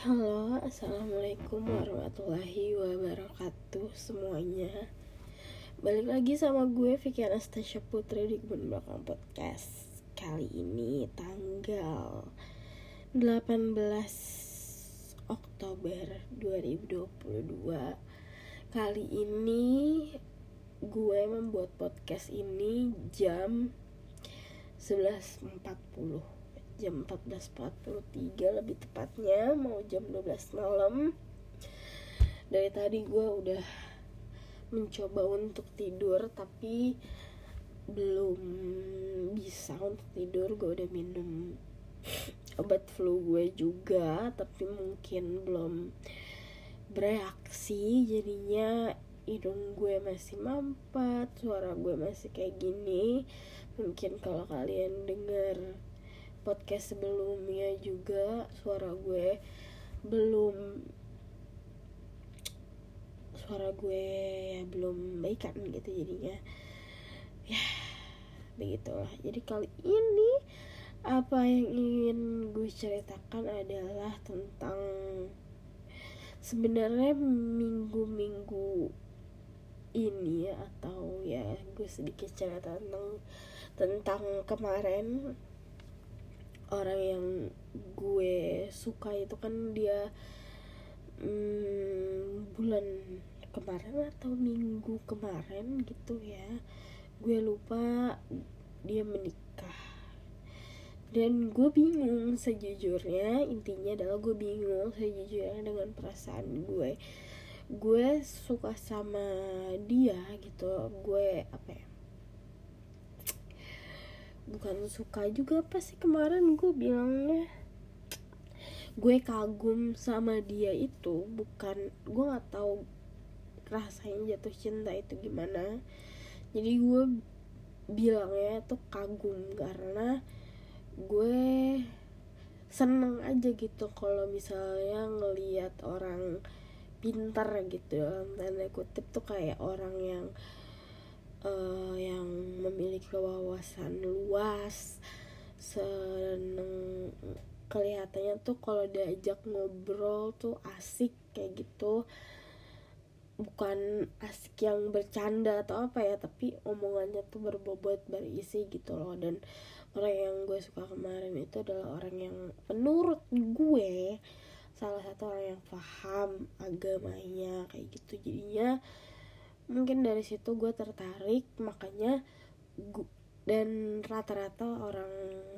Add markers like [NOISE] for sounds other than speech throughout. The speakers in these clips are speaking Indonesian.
Halo, assalamualaikum warahmatullahi wabarakatuh semuanya. Balik lagi sama gue Vicky Anastasia Putri di Kebun Belakang Podcast. Kali ini tanggal 18 Oktober 2022. Kali ini gue membuat podcast ini jam 11.40 jam 14.43 lebih tepatnya mau jam 12 malam. Dari tadi gue udah mencoba untuk tidur tapi belum bisa untuk tidur. Gue udah minum obat flu gue juga tapi mungkin belum bereaksi. Jadinya hidung gue masih mampat suara gue masih kayak gini. Mungkin kalau kalian dengar podcast sebelumnya juga suara gue belum suara gue ya belum baikan gitu jadinya. Ya begitulah. Jadi kali ini apa yang ingin gue ceritakan adalah tentang sebenarnya minggu-minggu ini ya atau ya gue sedikit cerita tentang tentang kemarin orang yang gue suka itu kan dia hmm, bulan kemarin atau minggu kemarin gitu ya gue lupa dia menikah. Dan gue bingung sejujurnya intinya adalah gue bingung sejujurnya dengan perasaan gue. Gue suka sama dia gitu gue apa ya bukan suka juga apa sih? Kemarin gue bilangnya gue kagum sama dia itu bukan gue nggak tahu rasanya jatuh cinta itu gimana. Jadi gue bilangnya tuh kagum karena gue seneng aja gitu kalau misalnya ngelihat orang pintar gitu dalam tanda kutip tuh kayak orang yang yang memiliki wawasan luas seneng kelihatannya tuh kalau diajak ngobrol tuh asik kayak gitu. Bukan asik yang bercanda atau apa ya tapi omongannya tuh berbobot berisi gitu loh. Dan orang yang gue suka kemarin itu adalah orang yang menurut gue salah satu orang yang paham agamanya kayak gitu. Jadinya mungkin dari situ gue tertarik makanya gu dan rata-rata orang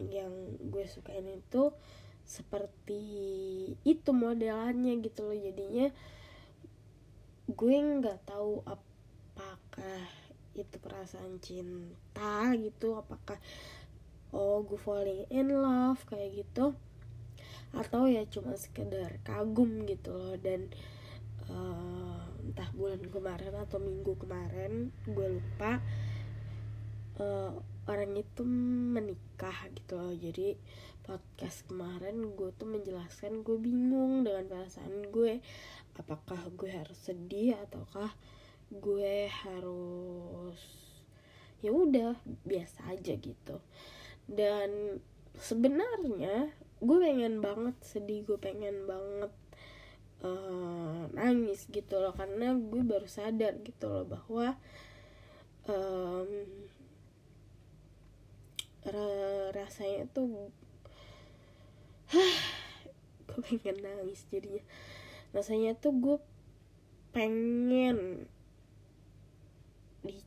yang gue sukain itu seperti itu modelannya gitu loh. Jadinya gue nggak tahu apakah itu perasaan cinta gitu apakah oh gue falling in love kayak gitu atau ya cuma sekedar kagum gitu loh. Dan uh, entah bulan kemarin atau minggu kemarin gue lupa uh, orang itu menikah gitu loh. Jadi podcast kemarin gue tuh menjelaskan gue bingung dengan perasaan gue. Apakah gue harus sedih ataukah gue harus ya udah biasa aja gitu. Dan sebenarnya gue pengen banget sedih gue pengen banget uh, nangis gitu loh karena gue baru sadar gitu loh bahwa um, rasanya tuh [SIGHS] gue pengen nangis jadinya. Rasanya tuh gue pengen di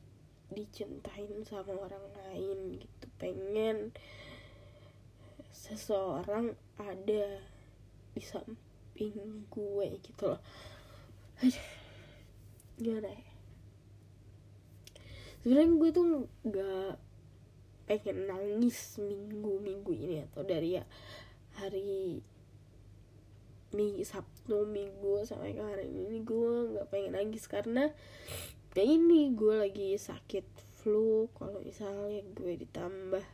dicintain sama orang lain gitu pengen seseorang ada di samping samping gue gitu loh. Gimana ya? Sebenarnya gue tuh nggak pengen nangis minggu minggu ini atau dari ya hari minggu sabtu minggu sampai ke hari ini gue nggak pengen nangis karena kayak ini gue lagi sakit flu kalau misalnya gue ditambah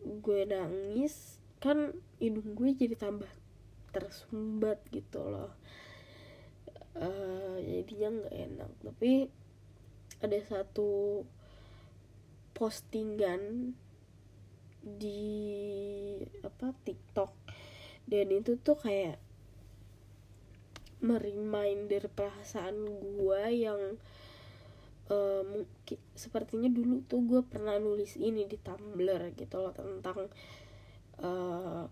gue nangis kan hidung gue jadi tambah tersumbat gitu loh. Uh, jadinya nggak enak. Tapi ada satu postingan di apa TikTok. Dan itu tuh kayak mereminder perasaan gue yang uh, mungkin sepertinya dulu tuh gue pernah nulis ini di Tumblr gitu loh tentang uh,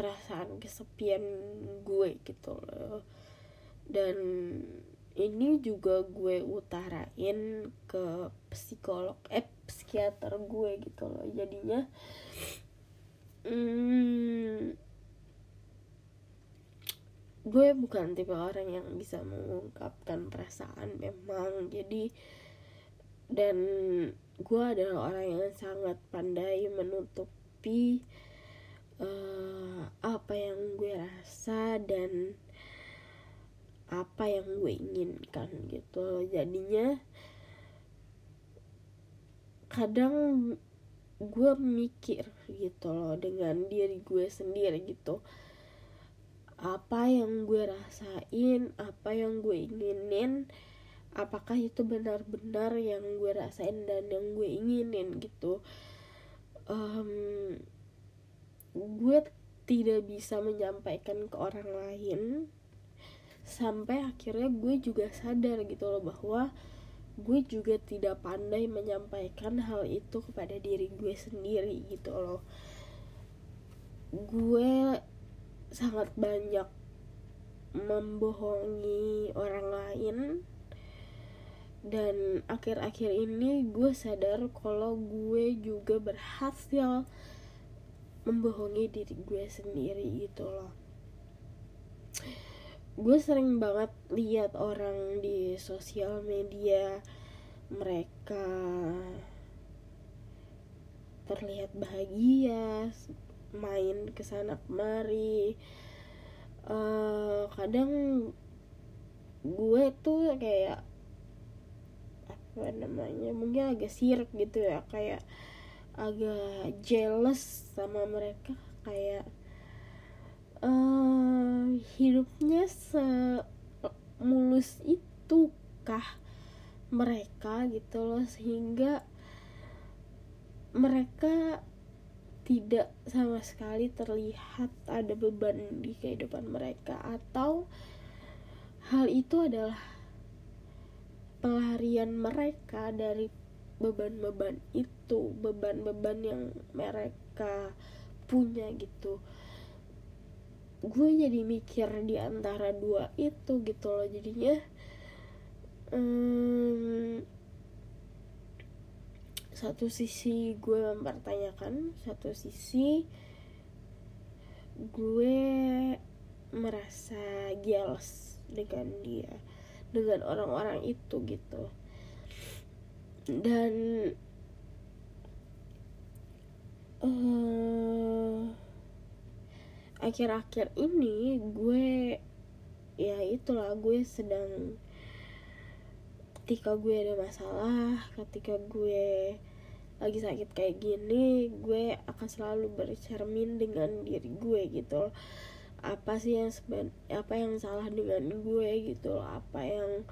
perasaan kesepian gue gitu loh. Dan ini juga gue utarain ke psikolog eh psikiater gue gitu loh. Jadinya hmm, gue bukan tipe orang yang bisa mengungkapkan perasaan memang. Jadi dan gue adalah orang yang sangat pandai menutupi uh, apa yang gue rasa dan apa yang gue inginkan gitu jadinya kadang gue mikir gitu loh dengan diri gue sendiri gitu. Apa yang gue rasain apa yang gue inginin apakah itu benar-benar yang gue rasain dan yang gue inginin gitu. Um, gue tidak bisa menyampaikan ke orang lain sampai akhirnya gue juga sadar gitu loh bahwa gue juga tidak pandai menyampaikan hal itu kepada diri gue sendiri gitu loh. Gue sangat banyak membohongi orang lain dan akhir-akhir ini gue sadar kalau gue juga berhasil membohongi diri gue sendiri gitu loh. Gue sering banget lihat orang di sosial media mereka terlihat bahagia main ke sana kemari. Uh, kadang gue tuh kayak apa namanya mungkin agak sirik gitu ya kayak agak jealous sama mereka kayak uh, hidupnya semulus itu kah mereka gitu loh sehingga mereka tidak sama sekali terlihat ada beban di kehidupan mereka. Atau hal itu adalah pelarian mereka dari beban-beban itu beban-beban yang mereka punya gitu. Gue jadi mikir di antara dua itu gitu loh jadinya hmm, satu sisi gue mempertanyakan satu sisi gue merasa jealous dengan dia dengan orang-orang itu gitu dan uh, akhir-akhir ini gue ya itulah gue sedang ketika gue ada masalah ketika gue lagi sakit kayak gini gue akan selalu bercermin dengan diri gue gitu apa sih yang seben apa yang salah dengan gue gitu apa yang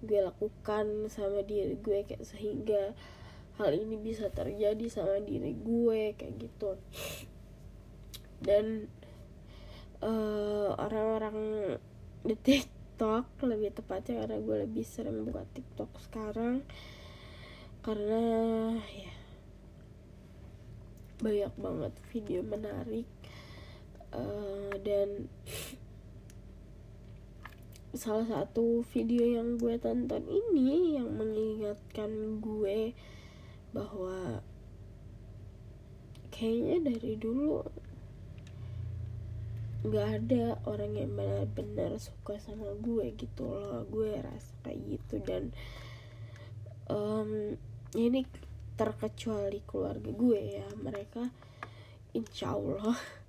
gue lakukan sama diri gue kayak sehingga hal ini bisa terjadi sama diri gue kayak gitu. Dan uh, orang-orang di TikTok lebih tepatnya karena gue lebih sering buka TikTok sekarang karena ya banyak banget video menarik uh, dan salah satu video yang gue tonton ini yang mengingatkan gue bahwa kayaknya dari dulu nggak ada orang yang benar-benar suka sama gue gitu loh. Gue rasa kayak gitu. Dan um, ini terkecuali keluarga gue ya. Mereka insya Allah [LAUGHS]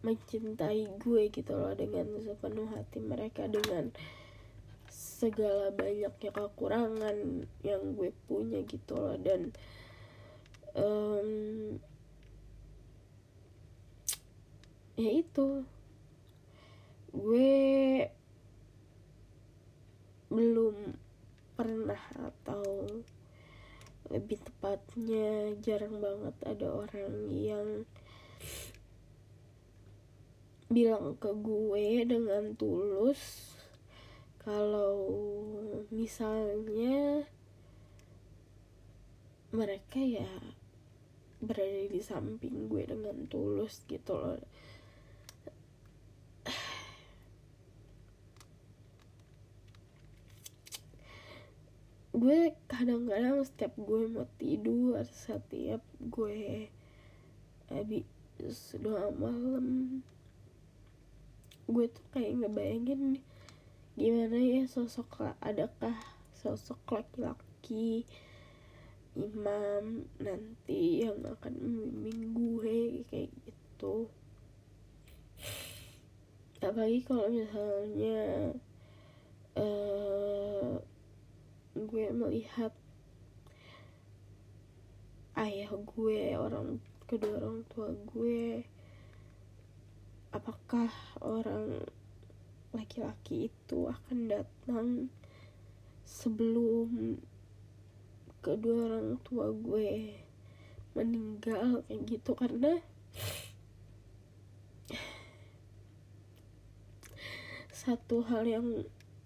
mencintai gue gitu loh dengan sepenuh hati mereka dengan segala banyaknya kekurangan yang gue punya gitu loh. Dan um, ya itu. Gue belum pernah atau lebih tepatnya jarang banget ada orang yang bilang ke gue dengan tulus kalau misalnya mereka ya berada di samping gue dengan tulus gitu loh. Gue kadang-kadang setiap gue mau tidur setiap gue habis doa malam gue tuh kayak ngebayangin gimana ya sosok adakah sosok laki-laki imam nanti yang akan membimbing gue kayak gitu. Apalagi kalau misalnya uh, gue melihat ayah gue orang kedua orang tua gue apakah orang laki-laki itu akan datang sebelum kedua orang tua gue meninggal kayak gitu? Karena satu hal yang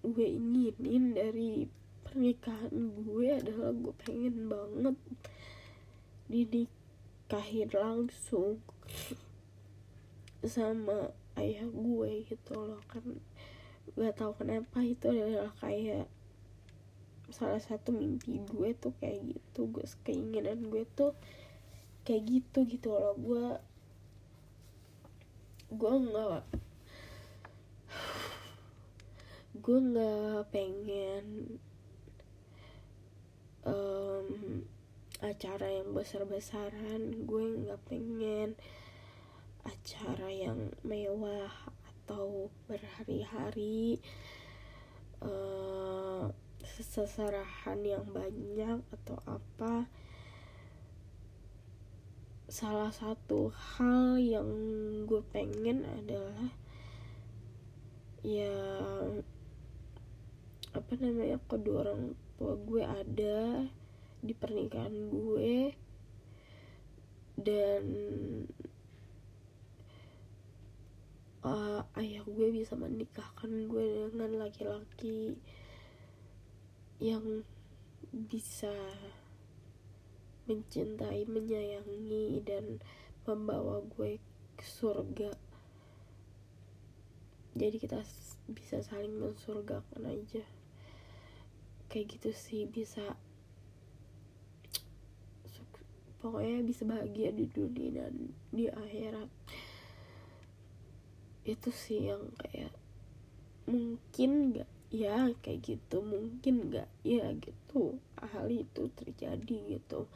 gue inginin dari pernikahan gue adalah gue pengen banget dinikahin langsung sama ayah gue gitu loh kan gak tau kenapa itu adalah kayak salah satu mimpi gue tuh kayak gitu gue keinginan gue tuh kayak gitu gitu loh. Gue gue nggak gue nggak pengen um, acara yang besar-besaran. Gue nggak pengen acara yang mewah atau berhari-hari uh, seserahan yang banyak atau apa salah satu hal yang gue pengen adalah ya apa namanya kedua orang tua gue ada di pernikahan gue. Dan uh, ayah gue bisa menikahkan gue dengan laki-laki yang bisa mencintai, menyayangi dan membawa gue ke surga. Jadi kita bisa saling mensurgakan aja. Kayak gitu sih bisa pokoknya bisa bahagia di dunia dan di akhirat. Itu sih yang kayak mungkin gak ya kayak gitu mungkin nggak ya gitu. Hal itu terjadi gitu.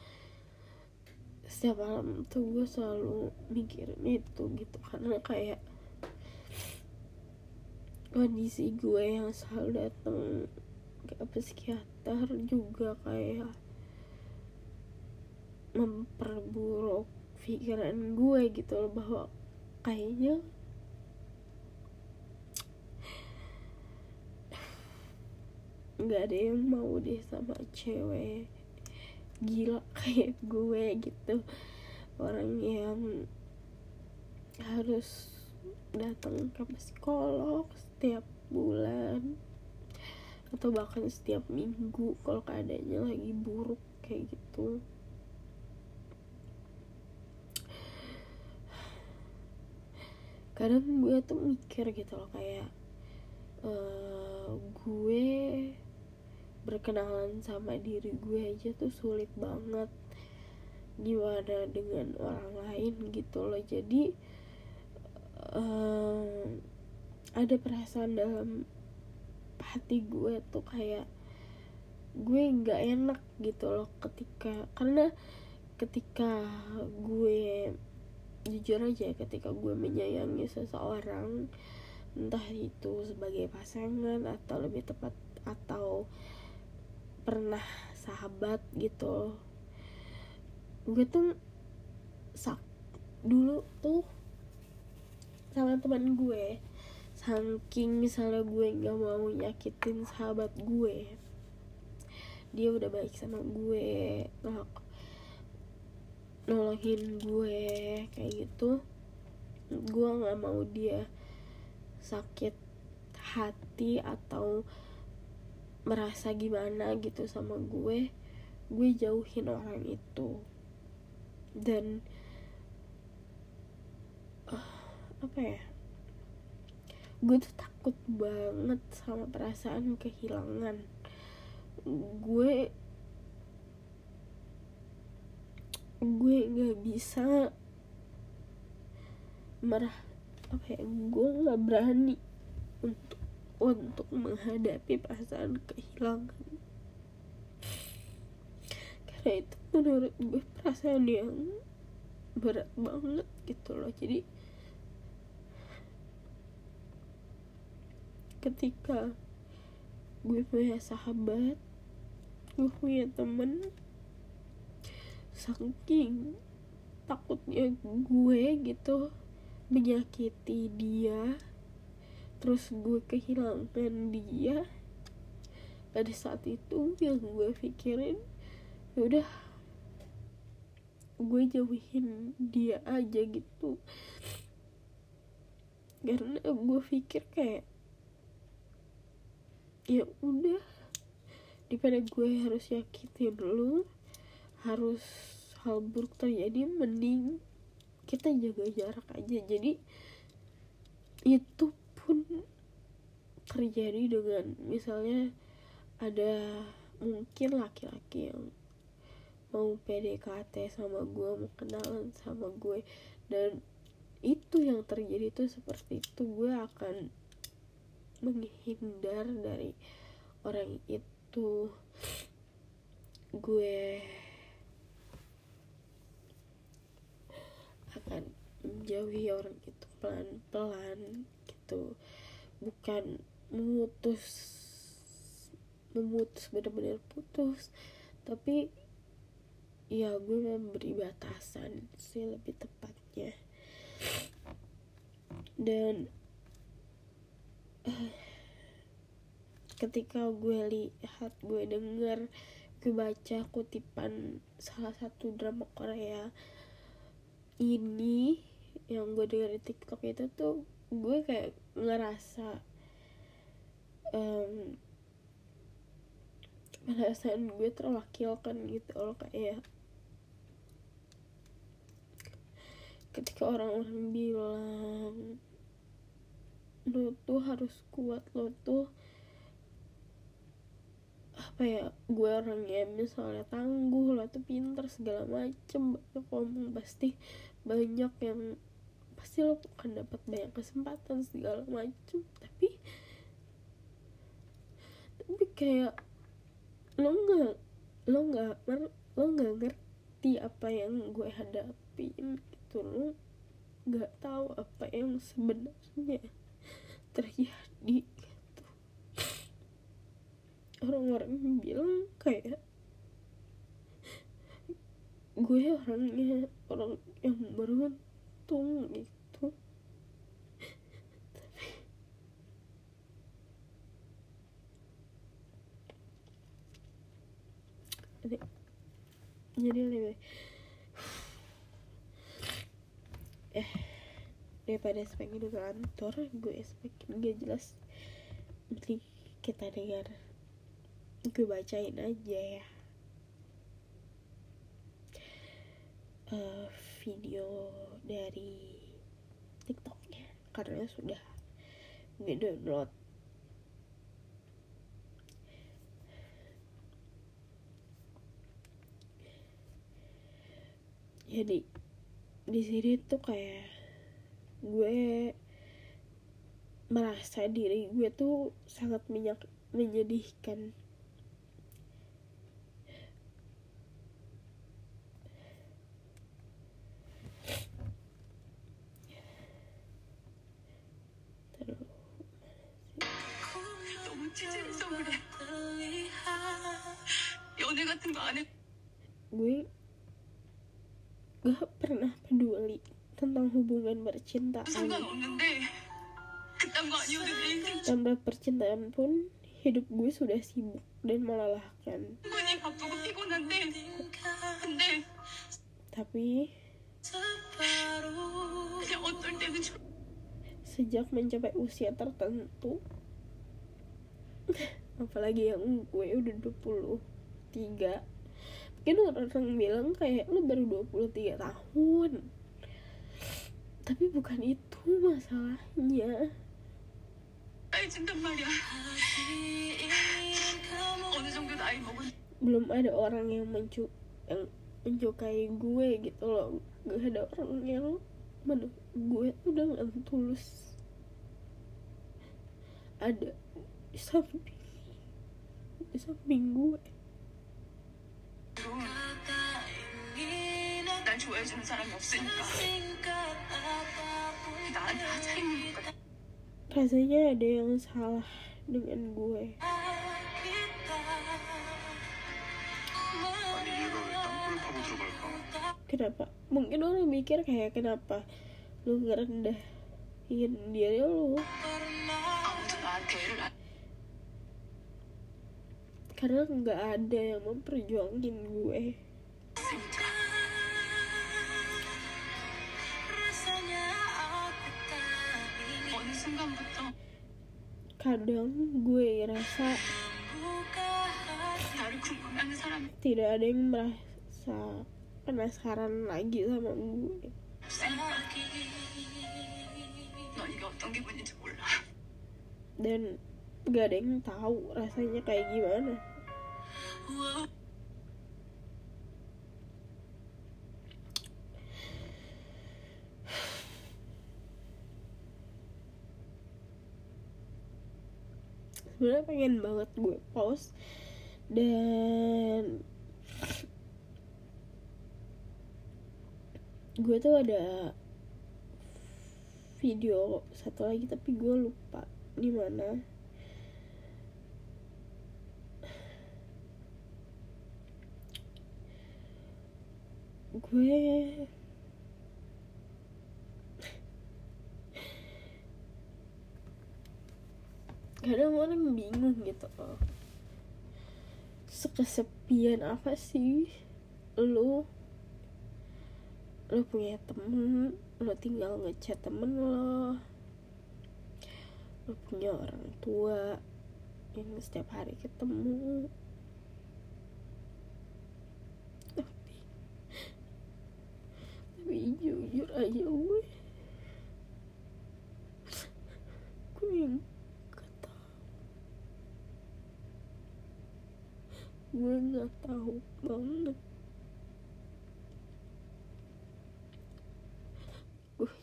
Setiap malam tuh gue selalu mikirin itu gitu karena kayak kondisi gue yang selalu datang ke psikiater juga kayak memperburuk pikiran gue gitu loh bahwa kayaknya nggak ada yang mau deh sama cewek gila [LAUGHS] kayak gue gitu. Orang yang harus datang ke psikolog setiap bulan atau bahkan setiap minggu kalau keadaannya lagi buruk kayak gitu. Kadang gue tuh mikir gitu loh kayak uh, gue berkenalan sama diri gue aja tuh sulit banget. Gimana dengan orang lain gitu loh. Jadi um, ada perasaan dalam hati gue tuh kayak gue nggak enak gitu loh ketika karena ketika gue jujur aja ketika gue menyayangi seseorang entah itu sebagai pasangan atau lebih tepat atau pernah sahabat gitu. Gue tuh sak dulu tuh sama teman gue. Saking misalnya gue nggak mau nyakitin sahabat gue dia udah baik sama gue nolongin gue kayak gitu gue nggak mau dia sakit hati atau merasa gimana gitu sama gue gue jauhin orang itu. Dan uh, apa ya gue tuh takut banget sama perasaan kehilangan. Gue gue nggak bisa merah apa ya gue nggak berani untuk menghadapi perasaan kehilangan. Karena itu menurut gue perasaan yang berat banget gitu loh. Jadi ketika gue punya sahabat gue punya temen saking takutnya gue gitu menyakiti dia terus gue kehilangan dia. Pada saat itu yang gue pikirin ya udah gue jauhin dia aja gitu. Karena gue pikir kayak ya udah daripada gue harus yakitin lu harus hal buruk terjadi mending kita jaga jarak aja. Jadi itu pun terjadi dengan misalnya ada mungkin laki-laki yang mau PDKT sama gue mau kenalan sama gue dan itu yang terjadi itu seperti itu. Gue akan menghindar dari orang itu. Gue akan menjauhi orang itu pelan-pelan gitu. Bukan memutus memutus benar-benar putus. Tapi ya gue memberi batasan sih lebih tepatnya. Dan uh, ketika gue lihat gue denger gue baca kutipan salah satu drama Korea ini yang gue denger di TikTok itu tuh gue kayak ngerasa um, perasaan gue terwakilkan gitu loh kayak ketika orang-orang bilang lo tuh harus kuat lo tuh apa ya gue orangnya misalnya tangguh lo tuh pinter segala macem banyak ngomong pasti banyak yang pasti lo akan dapat banyak kesempatan segala macem. Tapi tapi kayak lo nggak lo nggak lo nggak ngerti apa yang gue hadapin gitu. Lo nggak tahu apa yang sebenarnya terjadi gitu. Orang-orang bilang kayak gue orangnya orang yang beruntung gitu. Tapi jadi lebih eh daripada semakin di kantor gue semakin gak jelas. Jadi kita dengar. Gue bacain aja ya. Uh, video dari tiktoknya. Karena sudah gue download jadi di sini tuh kayak gue merasa diri gue tuh sangat menyak menyedihkan gue gak pernah peduli tentang hubungan percintaan. Tanpa percintaan pun hidup gue sudah sibuk dan melelahkan. Tapi sejak mencapai usia tertentu apalagi yang gue udah 23 mungkin orang-orang bilang kayak lu baru 23 tahun. Tapi bukan itu masalahnya. Belum ada orang yang mencu yang menyukai gue gitu loh. Gak ada orang yang menurut gue tuh dengan tulus. Ada di samping. Di samping gue. Rasanya ada yang salah dengan gue. Kenapa? Mungkin orang mikir kayak kenapa lu ngerendahin diri lu. karena nggak ada yang memperjuangin gue. Kadang gue rasa tidak ada yang merasa penasaran lagi sama gue. Dan gak ada yang tahu rasanya kayak gimana. Sebenarnya pengen banget gue post dan gue tuh ada video satu lagi tapi gue lupa di mana gue. Kadang orang bingung gitu loh sekesepian apa sih? Lu lu punya temen lu tinggal ngechat temen lo. Lu punya orang tua yang setiap hari ketemu tapi tapi jujur aja gue gue gak tahu gue gak tahu banget. Gue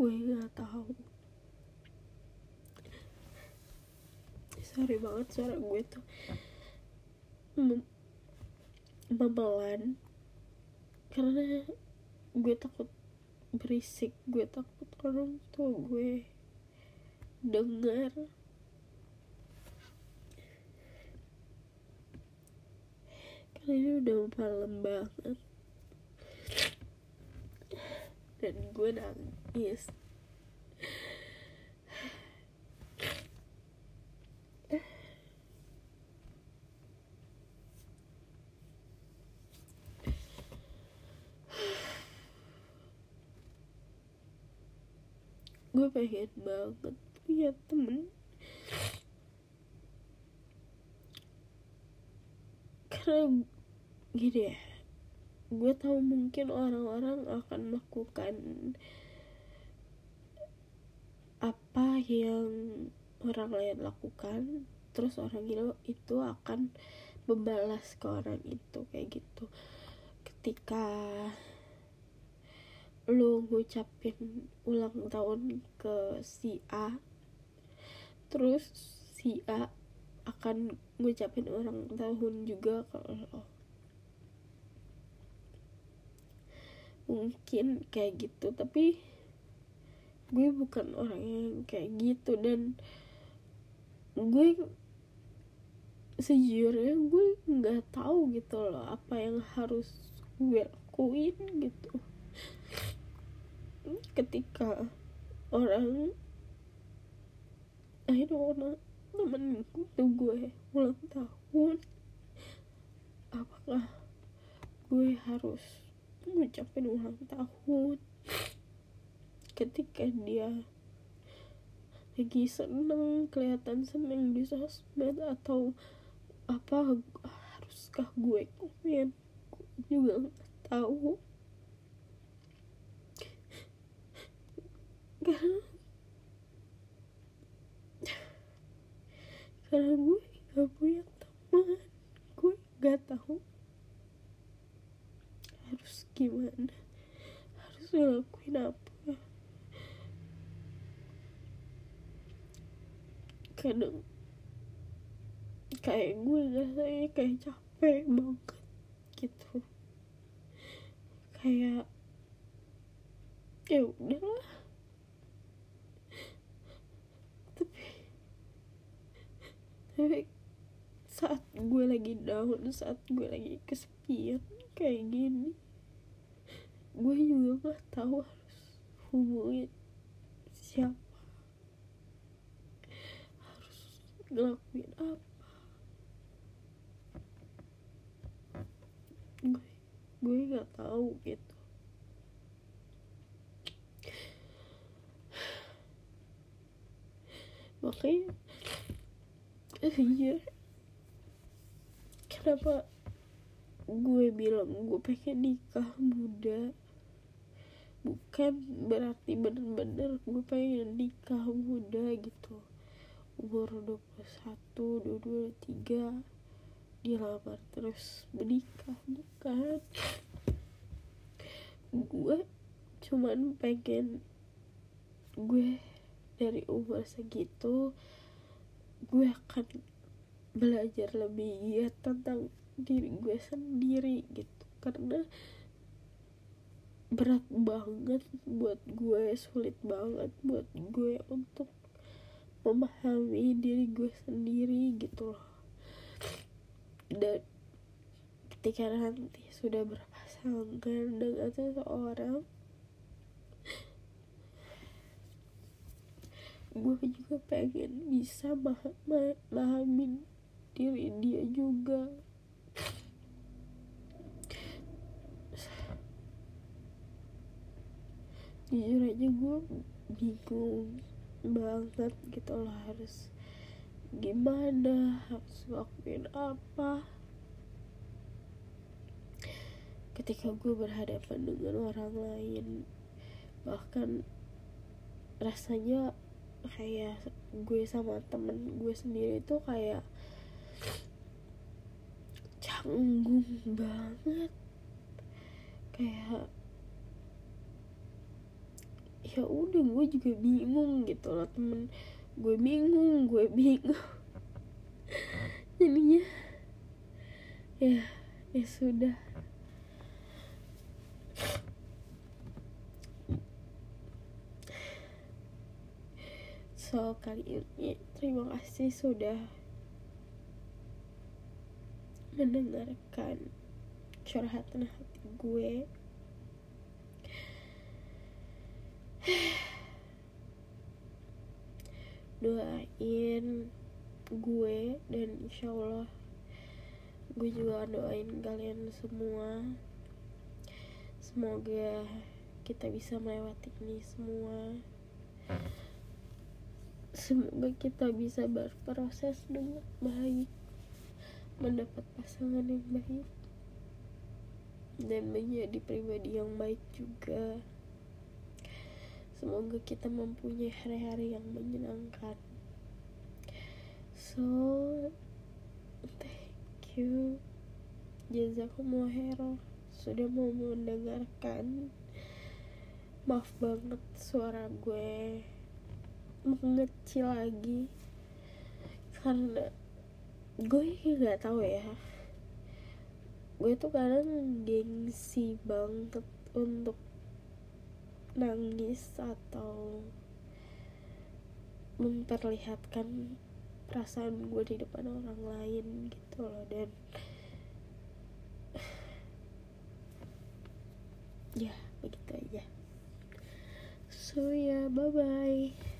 gue gak tahu. Sorry banget suara gue tuh mem- memelan. Karena gue takut berisik gue takut orang tua gue dengar karena ini udah malam banget. Dan gue nangis gue pengen banget punya temen. Karena gini ya gue tahu mungkin orang-orang akan melakukan apa yang orang lain lakukan terus orang itu itu akan membalas ke orang itu kayak gitu. Ketika lu ngucapin ulang tahun ke si A terus si A akan ngucapin ulang tahun juga ke lo. Mungkin kayak gitu tapi gue bukan orang yang kayak gitu dan gue sejujurnya gue nggak tahu gitu loh apa yang harus gue lakuin gitu ketika orang don't know temen itu gue ulang tahun apakah gue harus ngucapin ulang tahun? Ketika dia lagi seneng kelihatan seneng di sosmed atau apa haruskah gue komen? Gue juga nggak tahu karena karena gue gak punya teman. Gue gak tahu harus gimana. Harus ngelakuin apa. Kadang kayak gue rasanya kayak capek banget gitu. Kayak ya udahlah tapi tapi [LAUGHS] saat gue lagi down saat gue lagi kesepian kayak gini. Gue juga gak tahu harus hubungin siapa. Harus ngelakuin apa. Gue gue nggak tahu gitu. Makanya iya. Kenapa gue bilang gue pengen nikah muda? Bukan berarti bener-bener gue pengen nikah muda gitu. Umur 21, 22, 23 dilamar terus menikah bukan. Gue cuman pengen gue dari umur segitu gue akan belajar lebih giat tentang diri gue sendiri gitu. Karena berat banget buat gue sulit banget buat gue untuk memahami diri gue sendiri gitu loh. Dan ketika nanti sudah berpasangan dengan seseorang gue juga pengen bisa memahami diri dia juga. Jujur aja gue bingung banget gitu loh harus gimana harus ngelakuin apa. Ketika gue berhadapan dengan orang lain bahkan rasanya kayak gue sama temen gue sendiri tuh kayak canggung banget. Kayak ya udah gue juga bingung gitu loh temen gue bingung gue bingung. [LAUGHS] Jadinya ya ya sudah so kali ini. Terima kasih sudah mendengarkan curhatan hati gue. [SIGHS] Doain gue dan insya Allah gue juga doain kalian semua. Semoga kita bisa melewati ini semua semoga kita bisa berproses dengan baik mendapat pasangan yang baik dan menjadi pribadi yang baik juga. Semoga kita mempunyai hari-hari yang menyenangkan. So thank you. Jazakumullah sudah mau mendengarkan. Maaf banget suara gue mengecil lagi. Karena gue nggak tahu ya. Gue tuh kadang gengsi banget untuk nangis atau memperlihatkan perasaan gue di depan orang lain gitu loh. Dan [SIGHS] ya begitu aja. So ya yeah, bye bye